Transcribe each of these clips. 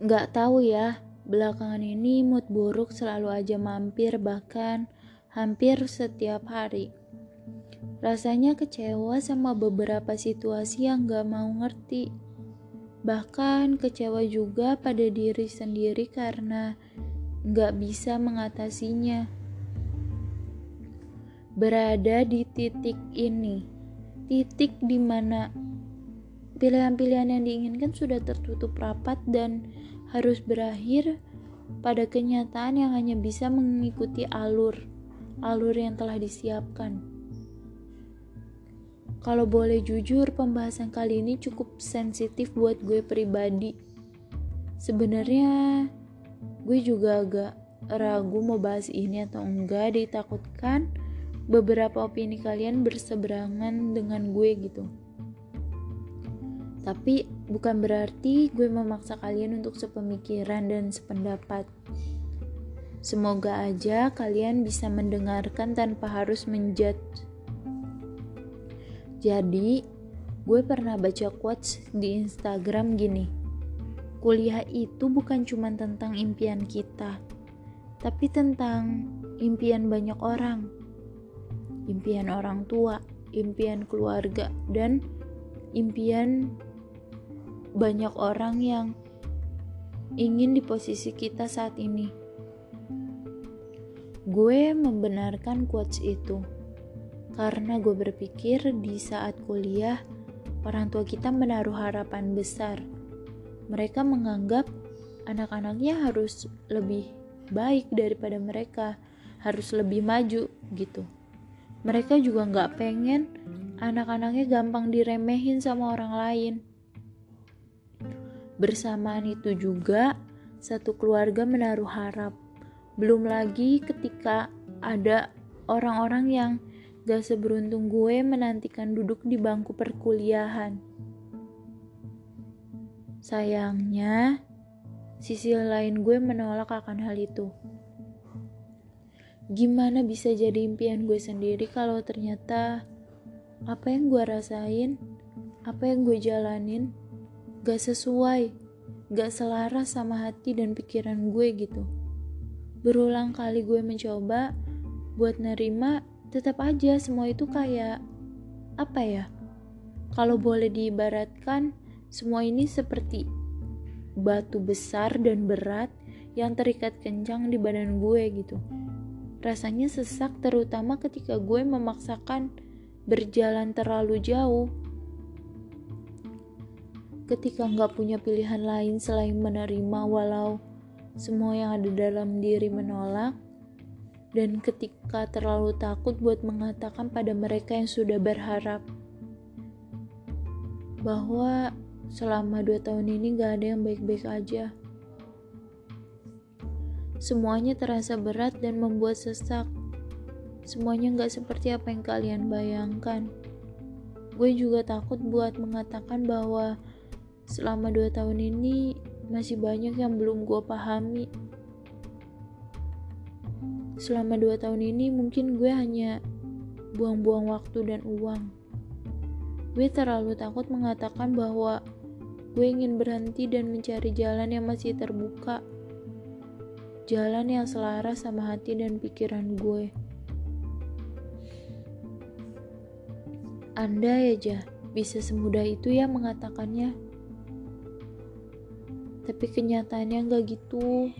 Nggak tahu ya, belakangan ini mood buruk selalu aja mampir bahkan hampir setiap hari. Rasanya kecewa sama beberapa situasi yang gak mau ngerti. Bahkan kecewa juga pada diri sendiri karena gak bisa mengatasinya. Berada di titik ini, titik di mana pilihan-pilihan yang diinginkan sudah tertutup rapat dan harus berakhir pada kenyataan yang hanya bisa mengikuti alur, alur yang telah disiapkan. Kalau boleh jujur, pembahasan kali ini cukup sensitif buat gue pribadi. Sebenarnya gue juga agak ragu mau bahas ini atau enggak, ditakutkan beberapa opini kalian berseberangan dengan gue gitu. Tapi bukan berarti gue memaksa kalian untuk sepemikiran dan sependapat. Semoga aja kalian bisa mendengarkan tanpa harus menjudge. Jadi, gue pernah baca quotes di Instagram gini. Kuliah itu bukan cuma tentang impian kita, tapi tentang impian banyak orang. Impian orang tua, impian keluarga, dan impian banyak orang yang ingin di posisi kita saat ini. Gue membenarkan quotes itu karena gue berpikir di saat kuliah orang tua kita menaruh harapan besar. Mereka menganggap anak-anaknya harus lebih baik daripada mereka, harus lebih maju gitu. Mereka juga nggak pengen anak-anaknya gampang diremehin sama orang lain Bersamaan itu juga, satu keluarga menaruh harap. Belum lagi ketika ada orang-orang yang gak seberuntung gue menantikan duduk di bangku perkuliahan. Sayangnya, sisi lain gue menolak akan hal itu. Gimana bisa jadi impian gue sendiri kalau ternyata apa yang gue rasain, apa yang gue jalanin, gak sesuai, gak selaras sama hati dan pikiran gue gitu. Berulang kali gue mencoba buat nerima, tetap aja semua itu kayak apa ya? Kalau boleh diibaratkan, semua ini seperti batu besar dan berat yang terikat kencang di badan gue gitu. Rasanya sesak terutama ketika gue memaksakan berjalan terlalu jauh ketika nggak punya pilihan lain selain menerima walau semua yang ada dalam diri menolak dan ketika terlalu takut buat mengatakan pada mereka yang sudah berharap bahwa selama dua tahun ini gak ada yang baik-baik aja. Semuanya terasa berat dan membuat sesak. Semuanya gak seperti apa yang kalian bayangkan. Gue juga takut buat mengatakan bahwa selama dua tahun ini masih banyak yang belum gue pahami. Selama dua tahun ini mungkin gue hanya buang-buang waktu dan uang. Gue terlalu takut mengatakan bahwa gue ingin berhenti dan mencari jalan yang masih terbuka. Jalan yang selaras sama hati dan pikiran gue. Anda ya, bisa semudah itu ya mengatakannya tapi kenyataannya gak gitu.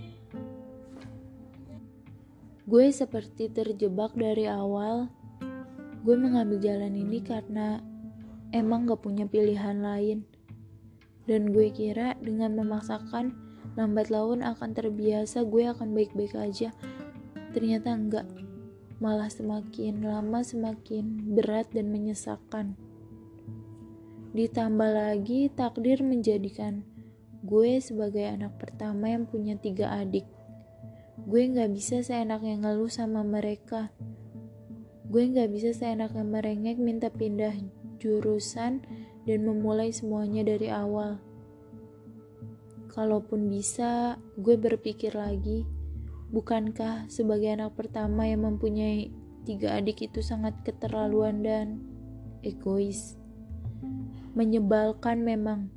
Gue seperti terjebak dari awal. Gue mengambil jalan ini karena emang gak punya pilihan lain. Dan gue kira dengan memaksakan lambat laun akan terbiasa gue akan baik-baik aja. Ternyata enggak. Malah semakin lama semakin berat dan menyesakkan. Ditambah lagi takdir menjadikan Gue sebagai anak pertama yang punya tiga adik. Gue gak bisa seenaknya ngeluh sama mereka. Gue gak bisa seenaknya merengek minta pindah jurusan dan memulai semuanya dari awal. Kalaupun bisa, gue berpikir lagi, bukankah sebagai anak pertama yang mempunyai tiga adik itu sangat keterlaluan dan egois? Menyebalkan memang,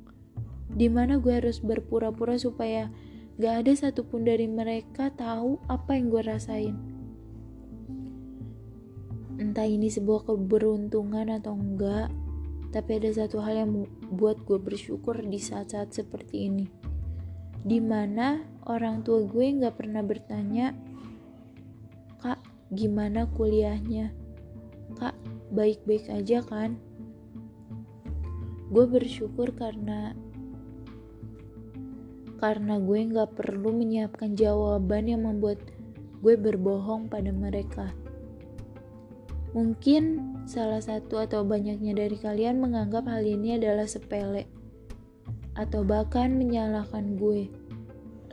Di mana gue harus berpura-pura supaya gak ada satupun dari mereka tahu apa yang gue rasain. Entah ini sebuah keberuntungan atau enggak, tapi ada satu hal yang buat gue bersyukur di saat-saat seperti ini. Di mana orang tua gue gak pernah bertanya, Kak, gimana kuliahnya? Kak, baik-baik aja kan? Gue bersyukur karena karena gue gak perlu menyiapkan jawaban yang membuat gue berbohong pada mereka. Mungkin salah satu atau banyaknya dari kalian menganggap hal ini adalah sepele, atau bahkan menyalahkan gue.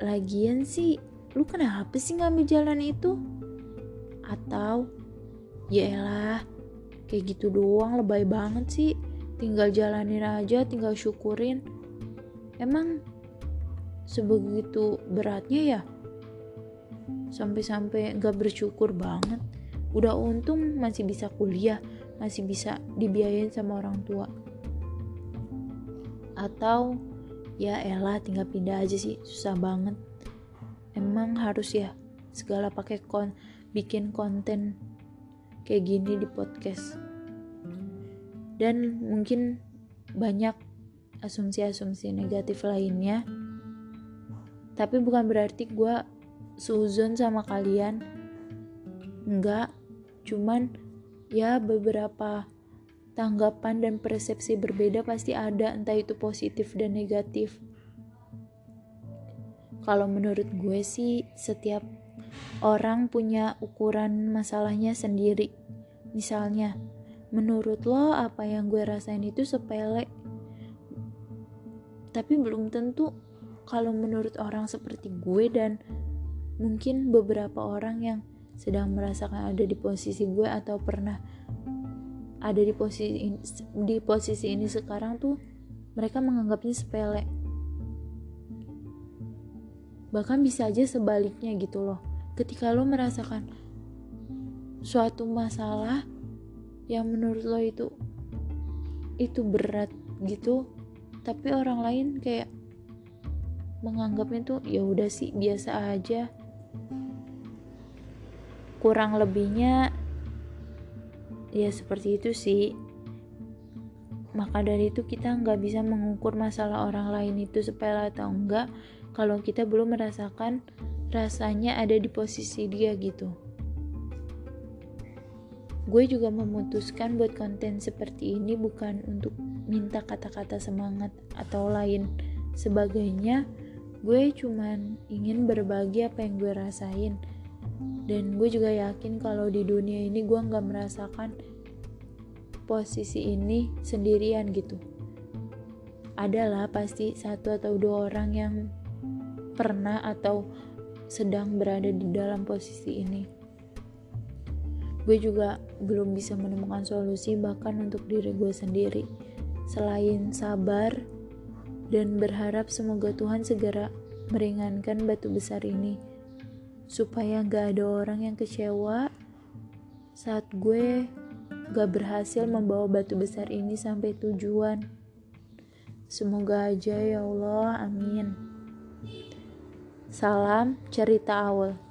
Lagian sih, lu kenapa sih ngambil jalan itu? Atau, ya elah, kayak gitu doang lebay banget sih. Tinggal jalanin aja, tinggal syukurin. Emang sebegitu beratnya ya? Sampai-sampai gak bersyukur banget. Udah untung masih bisa kuliah masih bisa dibiayain sama orang tua. Atau ya elah tinggal pindah aja sih susah banget. Emang harus ya segala pakai kon bikin konten kayak gini di podcast. Dan mungkin banyak asumsi-asumsi negatif lainnya tapi bukan berarti gue suzon sama kalian enggak Cuman ya beberapa tanggapan dan persepsi berbeda pasti ada entah itu positif dan negatif. Kalau menurut gue sih setiap orang punya ukuran masalahnya sendiri. Misalnya, menurut lo apa yang gue rasain itu sepele. Tapi belum tentu kalau menurut orang seperti gue dan mungkin beberapa orang yang sedang merasakan ada di posisi gue atau pernah ada di posisi ini, di posisi ini sekarang tuh mereka menganggapnya sepele. Bahkan bisa aja sebaliknya gitu loh. Ketika lo merasakan suatu masalah yang menurut lo itu itu berat gitu tapi orang lain kayak menganggapnya tuh ya udah sih biasa aja. Kurang lebihnya ya seperti itu sih. Maka dari itu kita nggak bisa mengukur masalah orang lain itu sepele atau enggak kalau kita belum merasakan rasanya ada di posisi dia gitu. Gue juga memutuskan buat konten seperti ini bukan untuk minta kata-kata semangat atau lain sebagainya gue cuman ingin berbagi apa yang gue rasain. Dan gue juga yakin kalau di dunia ini gue nggak merasakan posisi ini sendirian gitu. Adalah pasti satu atau dua orang yang pernah atau sedang berada di dalam posisi ini. Gue juga belum bisa menemukan solusi bahkan untuk diri gue sendiri. Selain sabar dan berharap semoga Tuhan segera meringankan batu besar ini supaya gak ada orang yang kecewa saat gue gak berhasil membawa batu besar ini sampai tujuan. Semoga aja ya Allah, amin. Salam cerita awal.